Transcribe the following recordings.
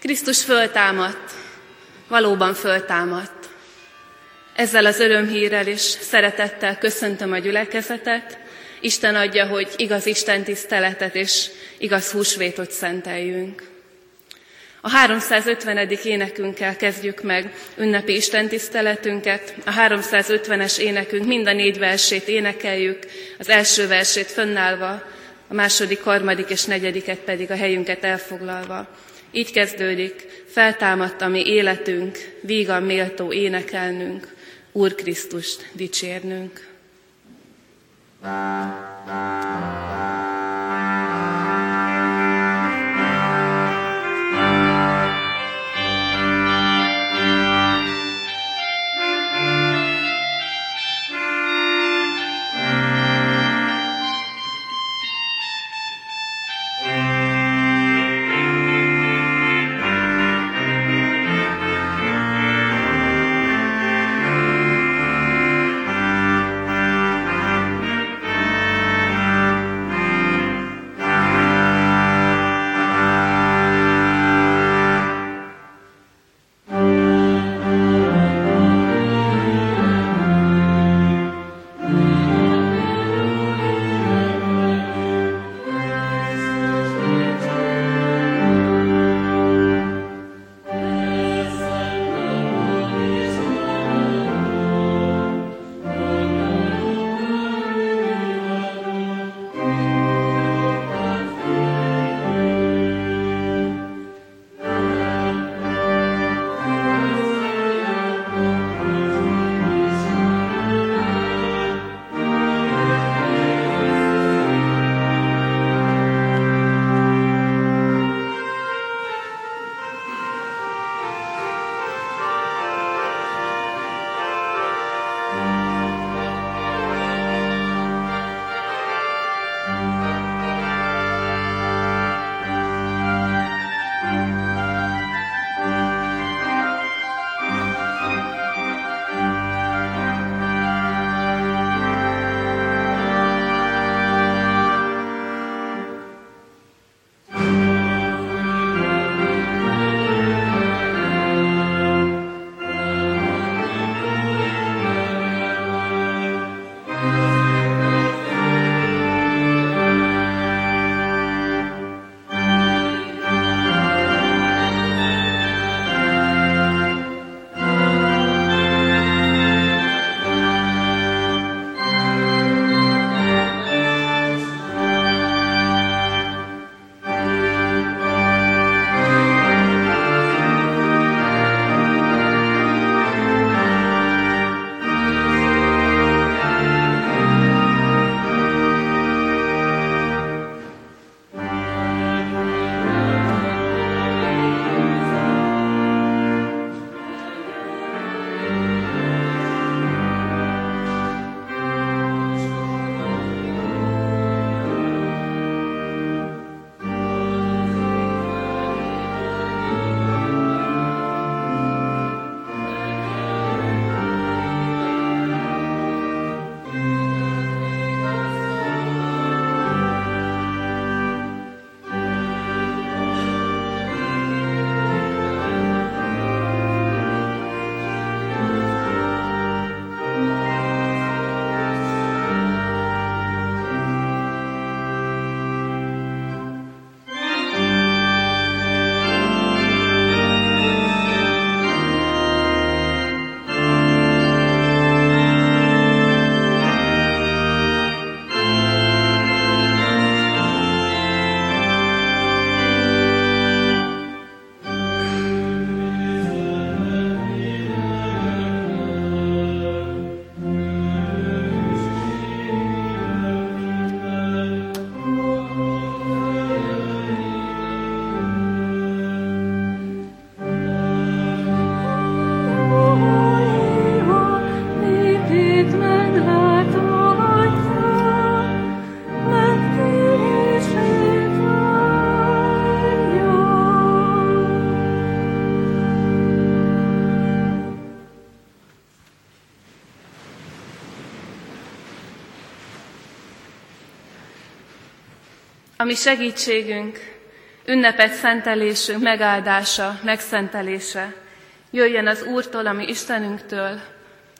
Krisztus föltámadt, valóban föltámadt. Ezzel az örömhírrel és szeretettel köszöntöm a gyülekezetet. Isten adja, hogy igaz Isten tiszteletet és igaz húsvétot szenteljünk. A 350. énekünkkel kezdjük meg ünnepi istentiszteletünket. A 350-es énekünk mind a négy versét énekeljük, az első versét fönnállva, a második, harmadik és negyediket pedig a helyünket elfoglalva. Így kezdődik, feltámadt a mi életünk, vígan méltó énekelnünk, Úr Krisztust dicsérnünk. Mi segítségünk, ünnepet szentelésünk megáldása, megszentelése jöjjön az Úrtól, ami Istenünktől,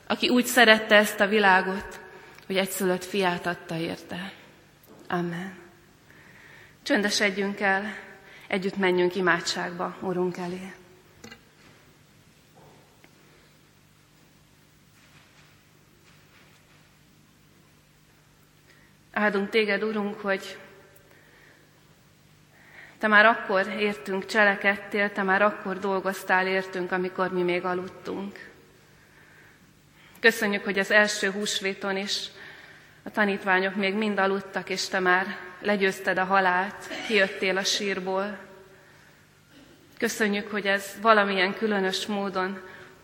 aki úgy szerette ezt a világot, hogy egyszülött fiát adta érte. Amen. Csöndesedjünk el, együtt menjünk imádságba, Urunk elé. Áldunk téged, Urunk, hogy te már akkor értünk, cselekedtél, te már akkor dolgoztál értünk, amikor mi még aludtunk. Köszönjük, hogy az első húsvéton is a tanítványok még mind aludtak, és te már legyőzted a halált, kijöttél a sírból. Köszönjük, hogy ez valamilyen különös módon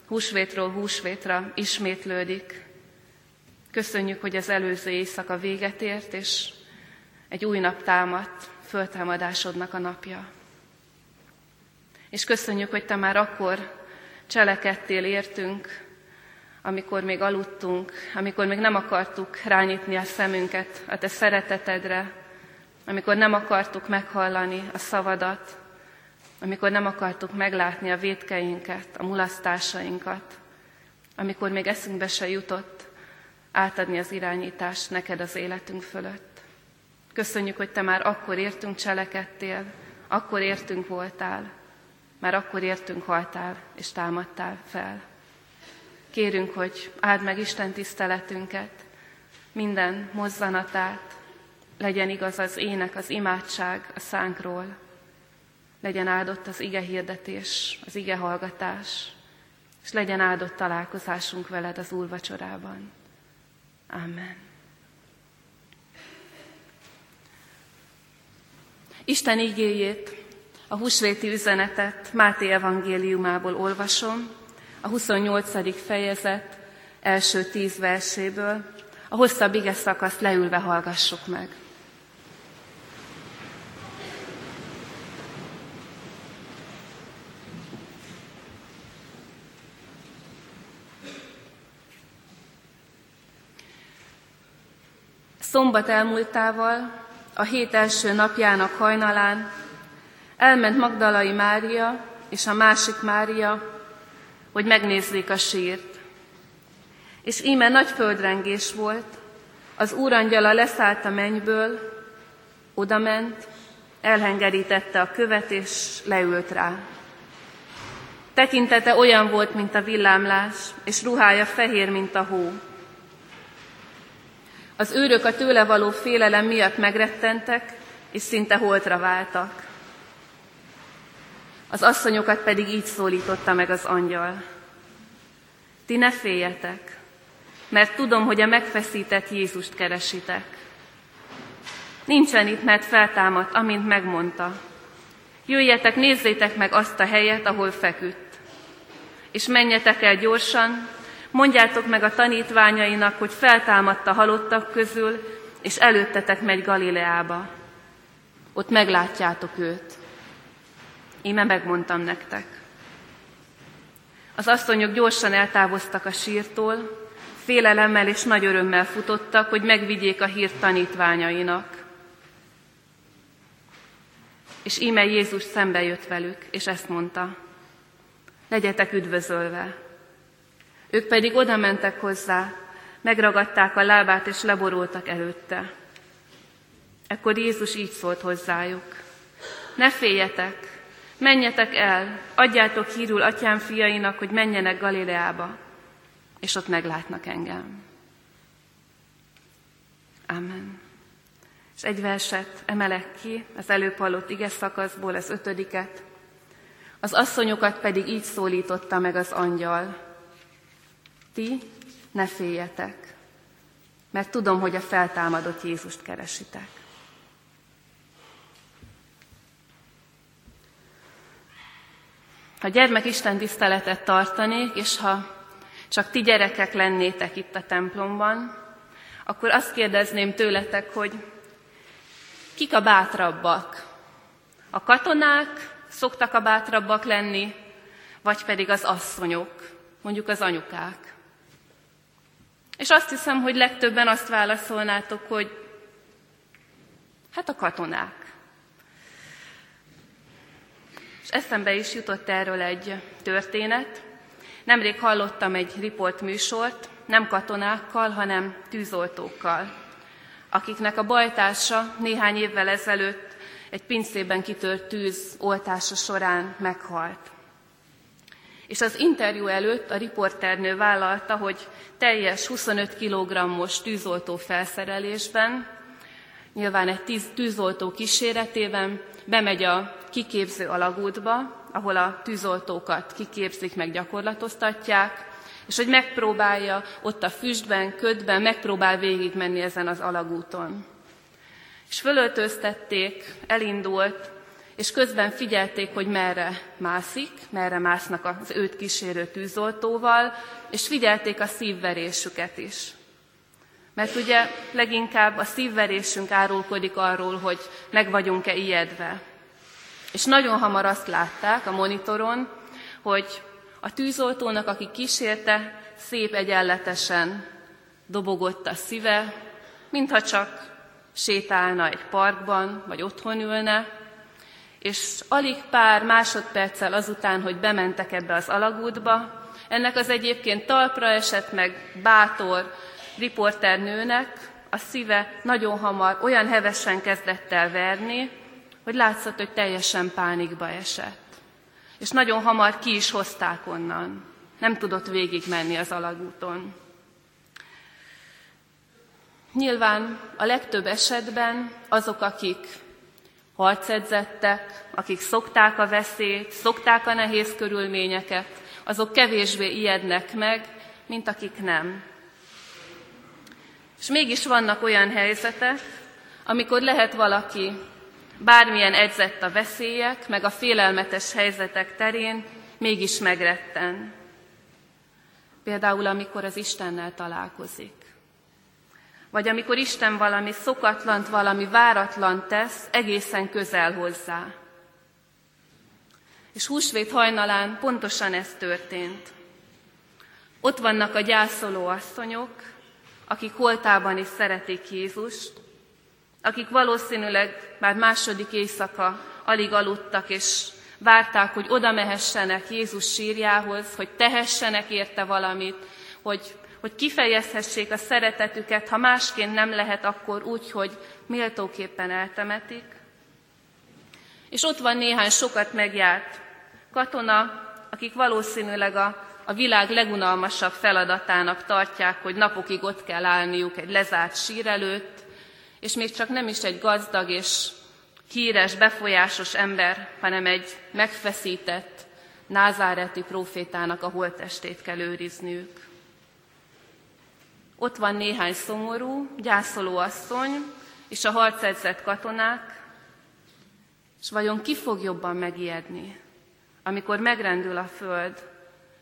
húsvétról húsvétra ismétlődik. Köszönjük, hogy az előző éjszaka véget ért, és egy új nap támadt, föltámadásodnak a napja. És köszönjük, hogy Te már akkor cselekedtél értünk, amikor még aludtunk, amikor még nem akartuk rányitni a szemünket a Te szeretetedre, amikor nem akartuk meghallani a szavadat, amikor nem akartuk meglátni a védkeinket, a mulasztásainkat, amikor még eszünkbe se jutott átadni az irányítást neked az életünk fölött. Köszönjük, hogy Te már akkor értünk cselekedtél, akkor értünk voltál, már akkor értünk haltál és támadtál fel. Kérünk, hogy áld meg Isten tiszteletünket, minden mozzanatát, legyen igaz az ének, az imádság a szánkról, legyen áldott az ige hirdetés, az ige hallgatás, és legyen áldott találkozásunk veled az úrvacsorában. Amen. Isten igéjét, a húsvéti üzenetet Máté evangéliumából olvasom, a 28. fejezet első tíz verséből, a hosszabb ige szakaszt leülve hallgassuk meg. Szombat elmúltával, a hét első napjának hajnalán elment Magdalai Mária és a másik Mária, hogy megnézzék a sírt. És íme nagy földrengés volt, az úrangyala leszállt a mennyből, odament, elhengerítette a követ, és leült rá. Tekintete olyan volt, mint a villámlás, és ruhája fehér, mint a hó. Az őrök a tőle való félelem miatt megrettentek, és szinte holtra váltak. Az asszonyokat pedig így szólította meg az angyal. Ti ne féljetek, mert tudom, hogy a megfeszített Jézust keresitek. Nincsen itt, mert feltámadt, amint megmondta. Jöjjetek, nézzétek meg azt a helyet, ahol feküdt. És menjetek el gyorsan, mondjátok meg a tanítványainak, hogy feltámadt a halottak közül, és előttetek megy Galileába. Ott meglátjátok őt. Íme megmondtam nektek. Az asszonyok gyorsan eltávoztak a sírtól, félelemmel és nagy örömmel futottak, hogy megvigyék a hírt tanítványainak. És íme Jézus szembe jött velük, és ezt mondta, legyetek üdvözölve. Ők pedig oda mentek hozzá, megragadták a lábát, és leborultak előtte. Ekkor Jézus így szólt hozzájuk, ne féljetek, Menjetek el, adjátok hírul atyám fiainak, hogy menjenek Galileába, és ott meglátnak engem. Amen. És egy verset emelek ki az előbb hallott ige szakaszból, az ötödiket. Az asszonyokat pedig így szólította meg az angyal. Ti ne féljetek, mert tudom, hogy a feltámadott Jézust keresitek. Ha gyermek Isten tiszteletet tartanék, és ha csak ti gyerekek lennétek itt a templomban, akkor azt kérdezném tőletek, hogy kik a bátrabbak? A katonák szoktak a bátrabbak lenni, vagy pedig az asszonyok, mondjuk az anyukák. És azt hiszem, hogy legtöbben azt válaszolnátok, hogy hát a katonák. És eszembe is jutott erről egy történet. Nemrég hallottam egy riport műsort, nem katonákkal, hanem tűzoltókkal, akiknek a bajtársa néhány évvel ezelőtt egy pincében kitört tűz oltása során meghalt. És az interjú előtt a riporternő vállalta, hogy teljes 25 kg-os tűzoltó felszerelésben, nyilván egy tűzoltó kíséretében bemegy a kiképző alagútba, ahol a tűzoltókat kiképzik, meg gyakorlatoztatják, és hogy megpróbálja ott a füstben, ködben, megpróbál végigmenni ezen az alagúton. És fölöltöztették, elindult, és közben figyelték, hogy merre mászik, merre másznak az őt kísérő tűzoltóval, és figyelték a szívverésüket is. Mert ugye leginkább a szívverésünk árulkodik arról, hogy meg vagyunk-e ijedve. És nagyon hamar azt látták a monitoron, hogy a tűzoltónak, aki kísérte, szép egyenletesen dobogott a szíve, mintha csak sétálna egy parkban, vagy otthon ülne, és alig pár másodperccel azután, hogy bementek ebbe az alagútba, ennek az egyébként talpra esett meg bátor riporternőnek a szíve nagyon hamar olyan hevesen kezdett el verni, hogy látszott, hogy teljesen pánikba esett. És nagyon hamar ki is hozták onnan. Nem tudott végigmenni az alagúton. Nyilván a legtöbb esetben azok, akik harcedzettek, akik szokták a veszélyt, szokták a nehéz körülményeket, azok kevésbé ijednek meg, mint akik nem. És mégis vannak olyan helyzetek, amikor lehet valaki bármilyen edzett a veszélyek, meg a félelmetes helyzetek terén, mégis megretten. Például, amikor az Istennel találkozik. Vagy amikor Isten valami szokatlant, valami váratlan tesz, egészen közel hozzá. És húsvét hajnalán pontosan ez történt. Ott vannak a gyászoló asszonyok, akik holtában is szeretik Jézust, akik valószínűleg már második éjszaka alig aludtak, és várták, hogy oda mehessenek Jézus sírjához, hogy tehessenek érte valamit, hogy, hogy kifejezhessék a szeretetüket, ha másként nem lehet, akkor úgy, hogy méltóképpen eltemetik. És ott van néhány sokat megjárt katona, akik valószínűleg a, a világ legunalmasabb feladatának tartják, hogy napokig ott kell állniuk egy lezárt sír előtt, és még csak nem is egy gazdag és híres, befolyásos ember, hanem egy megfeszített názáreti profétának a holttestét kell őrizniük. Ott van néhány szomorú, gyászoló asszony, és a harcedzett katonák, és vajon ki fog jobban megijedni, amikor megrendül a föld,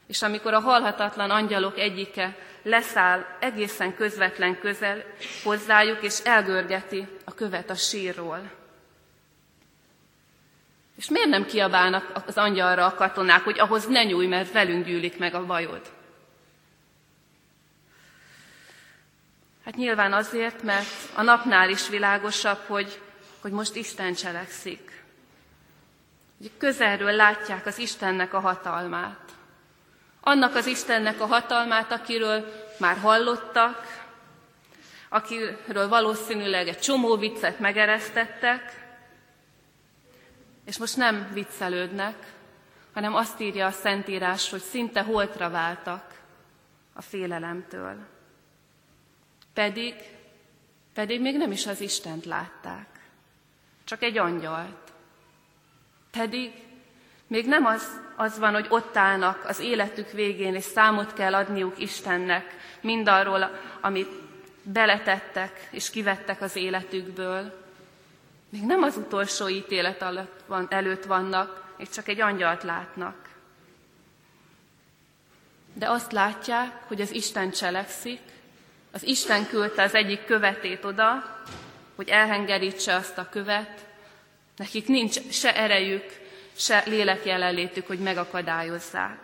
és amikor a halhatatlan angyalok egyike leszáll egészen közvetlen közel hozzájuk, és elgörgeti a követ a sírról. És miért nem kiabálnak az angyalra a katonák, hogy ahhoz ne nyújj, mert velünk gyűlik meg a bajod? Hát nyilván azért, mert a napnál is világosabb, hogy, hogy most Isten cselekszik. Közelről látják az Istennek a hatalmát. Annak az Istennek a hatalmát, akiről már hallottak, akiről valószínűleg egy csomó viccet megeresztettek, és most nem viccelődnek, hanem azt írja a Szentírás, hogy szinte holtra váltak a félelemtől. Pedig, pedig még nem is az Istent látták, csak egy angyalt. Pedig még nem az, az van, hogy ott állnak az életük végén, és számot kell adniuk Istennek mindarról, amit beletettek és kivettek az életükből. Még nem az utolsó ítélet alatt van, előtt vannak, és csak egy angyalt látnak. De azt látják, hogy az Isten cselekszik, az Isten küldte az egyik követét oda, hogy elhengerítse azt a követ, nekik nincs se erejük, se lélek jelenlétük, hogy megakadályozzák.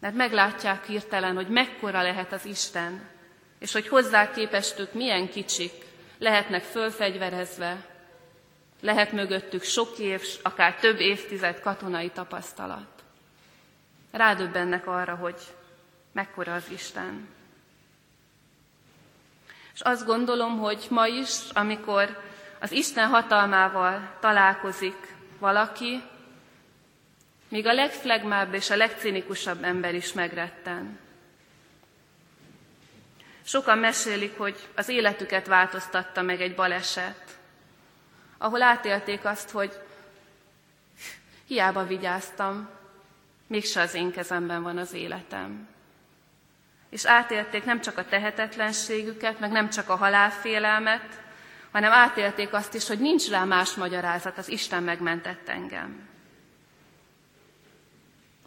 Mert meglátják hirtelen, hogy mekkora lehet az Isten, és hogy hozzá képestük milyen kicsik lehetnek fölfegyverezve, lehet mögöttük sok év, akár több évtized katonai tapasztalat. Rádöbbennek arra, hogy mekkora az Isten. És azt gondolom, hogy ma is, amikor az Isten hatalmával találkozik valaki, még a legflegmább és a legcinikusabb ember is megretten. Sokan mesélik, hogy az életüket változtatta meg egy baleset, ahol átélték azt, hogy hiába vigyáztam, mégse az én kezemben van az életem. És átélték nem csak a tehetetlenségüket, meg nem csak a halálfélelmet, hanem átélték azt is, hogy nincs rá más magyarázat, az Isten megmentett engem.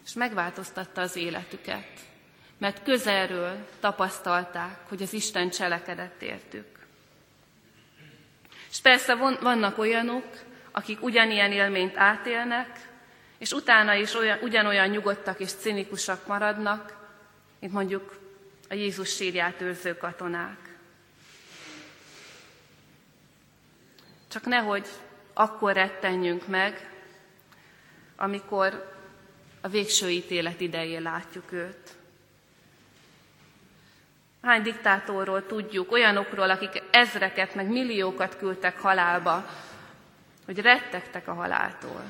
És megváltoztatta az életüket, mert közelről tapasztalták, hogy az Isten cselekedett értük. És persze vannak olyanok, akik ugyanilyen élményt átélnek, és utána is olyan, ugyanolyan nyugodtak és cinikusak maradnak, mint mondjuk a Jézus sírját őrző katonák. Csak nehogy akkor rettenjünk meg, amikor a végső ítélet idején látjuk őt. Hány diktátorról tudjuk, olyanokról, akik ezreket, meg milliókat küldtek halálba, hogy rettegtek a haláltól.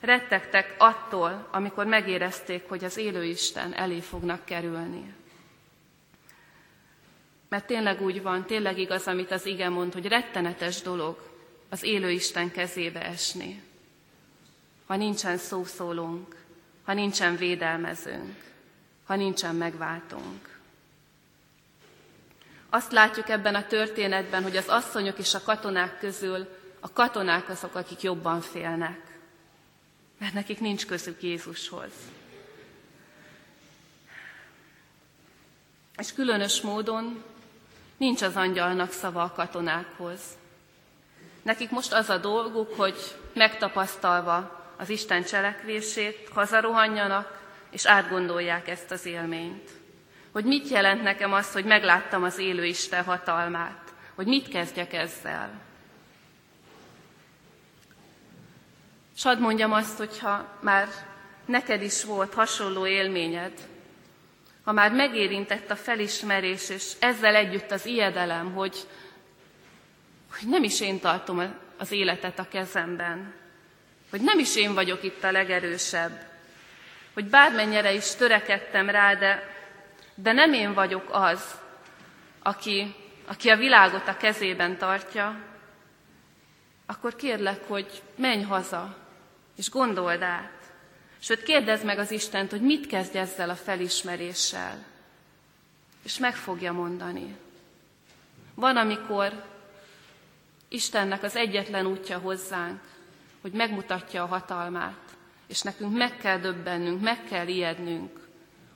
Rettegtek attól, amikor megérezték, hogy az élő Isten elé fognak kerülni. Mert tényleg úgy van, tényleg igaz, amit az ige mond, hogy rettenetes dolog az élő Isten kezébe esni. Ha nincsen szószólónk, ha nincsen védelmezőnk, ha nincsen megváltónk. Azt látjuk ebben a történetben, hogy az asszonyok és a katonák közül a katonák azok, akik jobban félnek, mert nekik nincs közük Jézushoz. És különös módon nincs az angyalnak szava a katonákhoz. Nekik most az a dolguk, hogy megtapasztalva az Isten cselekvését, hazarohanjanak, és átgondolják ezt az élményt. Hogy mit jelent nekem az, hogy megláttam az élő Isten hatalmát, hogy mit kezdjek ezzel. És hadd mondjam azt, hogyha már neked is volt hasonló élményed, ha már megérintett a felismerés, és ezzel együtt az ijedelem, hogy, hogy nem is én tartom az életet a kezemben, hogy nem is én vagyok itt a legerősebb, hogy bármennyire is törekedtem rá, de, de nem én vagyok az, aki, aki a világot a kezében tartja, akkor kérlek, hogy menj haza, és gondold át. Sőt, kérdezd meg az Istent, hogy mit kezdj ezzel a felismeréssel. És meg fogja mondani. Van, amikor Istennek az egyetlen útja hozzánk, hogy megmutatja a hatalmát, és nekünk meg kell döbbennünk, meg kell ijednünk,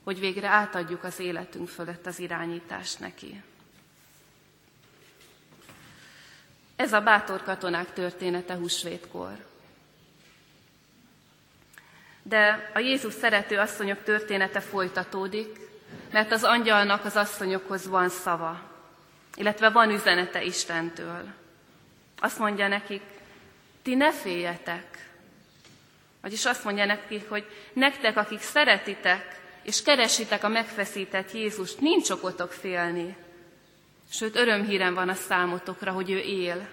hogy végre átadjuk az életünk fölött az irányítást neki. Ez a bátor katonák története húsvétkor. De a Jézus szerető asszonyok története folytatódik, mert az angyalnak az asszonyokhoz van szava, illetve van üzenete Istentől. Azt mondja nekik, ti ne féljetek. Vagyis azt mondja nekik, hogy nektek, akik szeretitek, és keresitek a megfeszített Jézust, nincs okotok félni. Sőt, örömhírem van a számotokra, hogy ő él.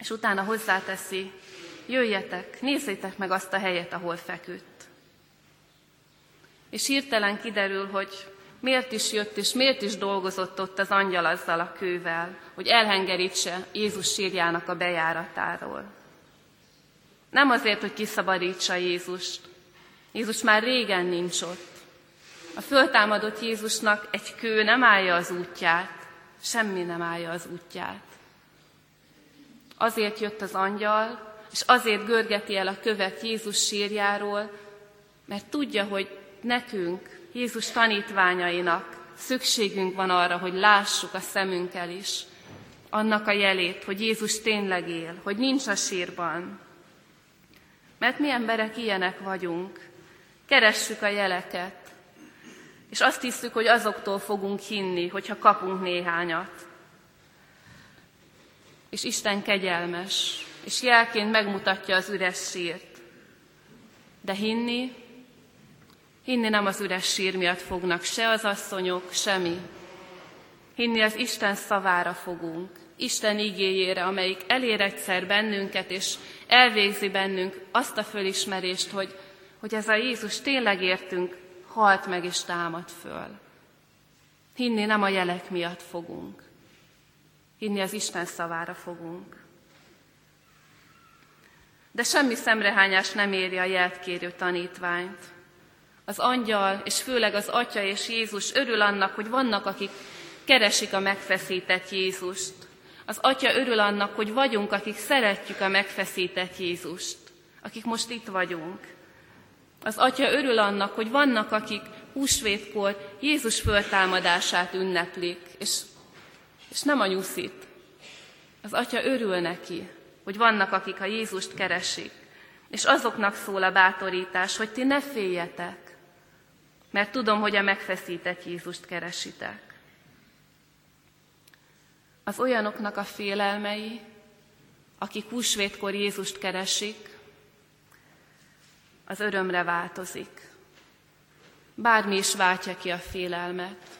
És utána hozzáteszi, jöjjetek, nézzétek meg azt a helyet, ahol feküdt. És hirtelen kiderül, hogy miért is jött és miért is dolgozott ott az angyal azzal a kővel, hogy elhengerítse Jézus sírjának a bejáratáról. Nem azért, hogy kiszabadítsa Jézust. Jézus már régen nincs ott. A föltámadott Jézusnak egy kő nem állja az útját, semmi nem állja az útját. Azért jött az angyal, és azért görgeti el a követ Jézus sírjáról, mert tudja, hogy nekünk, Jézus tanítványainak szükségünk van arra, hogy lássuk a szemünkkel is annak a jelét, hogy Jézus tényleg él, hogy nincs a sírban. Mert mi emberek ilyenek vagyunk, keressük a jeleket, és azt hiszük, hogy azoktól fogunk hinni, hogyha kapunk néhányat. és Isten kegyelmes, és jelként megmutatja az üres sírt. De hinni, hinni nem az üres sír miatt fognak se az asszonyok, semmi. Hinni az Isten szavára fogunk, Isten igéjére, amelyik elér egyszer bennünket, és elvégzi bennünk azt a fölismerést, hogy, hogy ez a Jézus tényleg értünk, halt meg és támad föl. Hinni nem a jelek miatt fogunk. Hinni az Isten szavára fogunk. De semmi szemrehányás nem éri a jelt kérő tanítványt. Az angyal, és főleg az Atya és Jézus örül annak, hogy vannak, akik keresik a megfeszített Jézust. Az Atya örül annak, hogy vagyunk, akik szeretjük a megfeszített Jézust, akik most itt vagyunk. Az Atya örül annak, hogy vannak, akik húsvétkor Jézus föltámadását ünneplik, és, és nem a nyuszit. Az Atya örül neki, hogy vannak, akik a Jézust keresik, és azoknak szól a bátorítás, hogy ti ne féljetek, mert tudom, hogy a megfeszített Jézust keresitek. Az olyanoknak a félelmei, akik húsvétkor Jézust keresik, az örömre változik. Bármi is váltja ki a félelmet.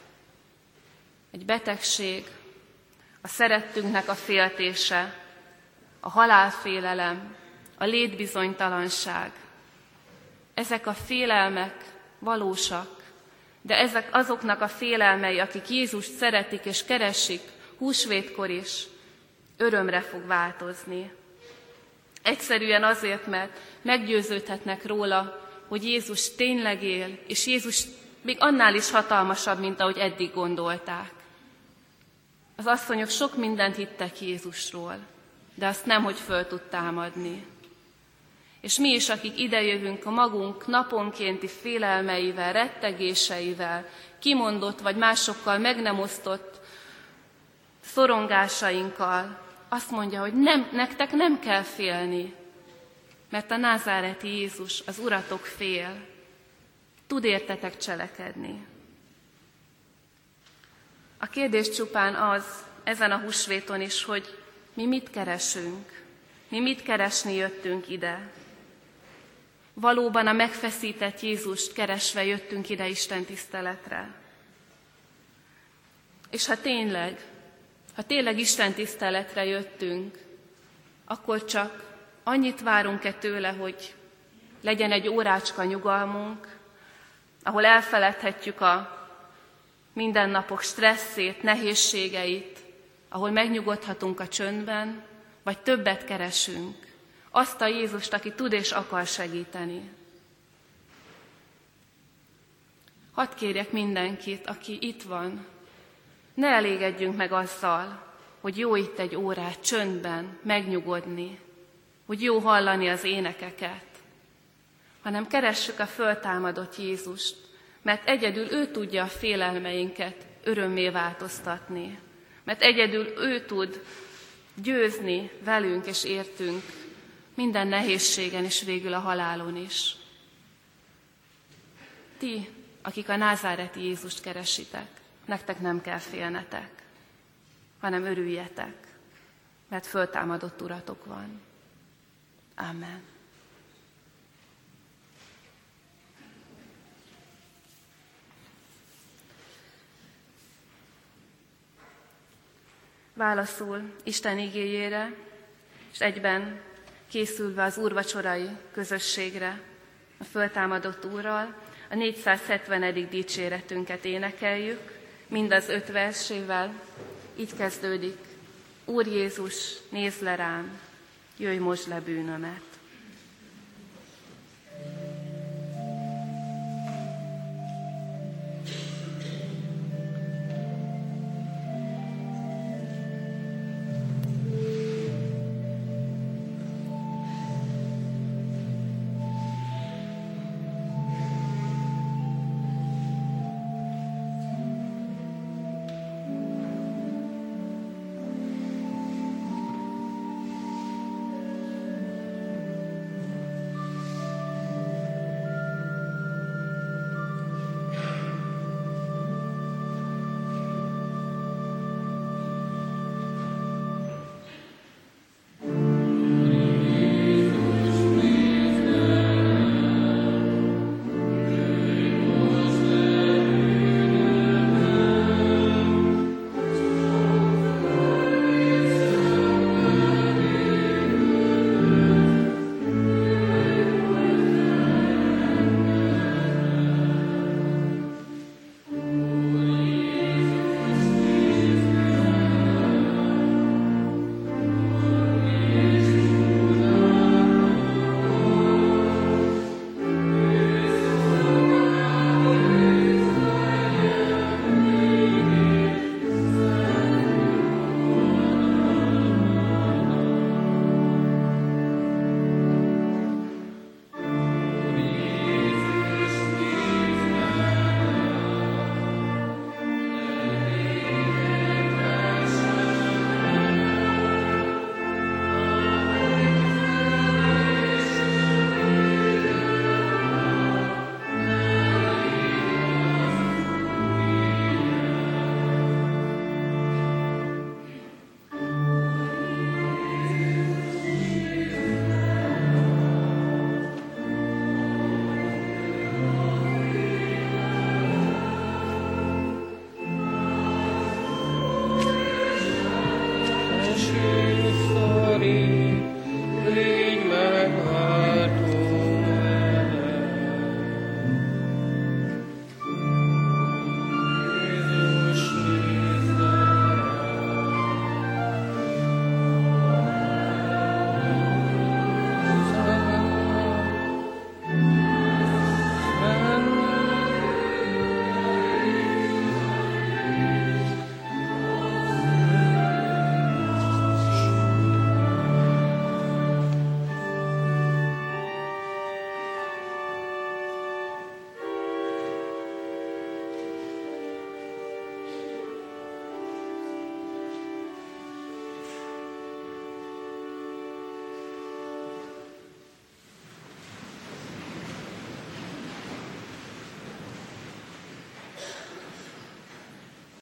Egy betegség, a szerettünknek a féltése, a halálfélelem, a létbizonytalanság. Ezek a félelmek valósak, de ezek azoknak a félelmei, akik Jézust szeretik és keresik, húsvétkor is örömre fog változni. Egyszerűen azért, mert meggyőződhetnek róla, hogy Jézus tényleg él, és Jézus még annál is hatalmasabb, mint ahogy eddig gondolták. Az asszonyok sok mindent hittek Jézusról, de azt nem, hogy föl tud támadni. És mi is, akik idejövünk a magunk naponkénti félelmeivel, rettegéseivel, kimondott vagy másokkal meg nem osztott szorongásainkkal, azt mondja, hogy nem, nektek nem kell félni, mert a názáreti Jézus, az uratok fél, tud értetek cselekedni. A kérdés csupán az, ezen a húsvéton is, hogy mi mit keresünk, mi mit keresni jöttünk ide. Valóban a megfeszített Jézust keresve jöttünk ide Isten tiszteletre. És ha tényleg ha tényleg Isten tiszteletre jöttünk, akkor csak annyit várunk-e tőle, hogy legyen egy órácska nyugalmunk, ahol elfeledhetjük a mindennapok stresszét, nehézségeit, ahol megnyugodhatunk a csöndben, vagy többet keresünk. Azt a Jézust, aki tud és akar segíteni. Hadd kérjek mindenkit, aki itt van, ne elégedjünk meg azzal, hogy jó itt egy órát csöndben megnyugodni, hogy jó hallani az énekeket, hanem keressük a föltámadott Jézust, mert egyedül ő tudja a félelmeinket örömmé változtatni, mert egyedül ő tud győzni velünk és értünk minden nehézségen és végül a halálon is. Ti, akik a názáreti Jézust keresitek, nektek nem kell félnetek, hanem örüljetek, mert föltámadott uratok van. Amen. Válaszul Isten igéjére, és egyben készülve az úrvacsorai közösségre, a föltámadott Úrral, a 470. dicséretünket énekeljük, mind az öt versével. Így kezdődik. Úr Jézus, nézd le rám, jöjj most le bűnömet.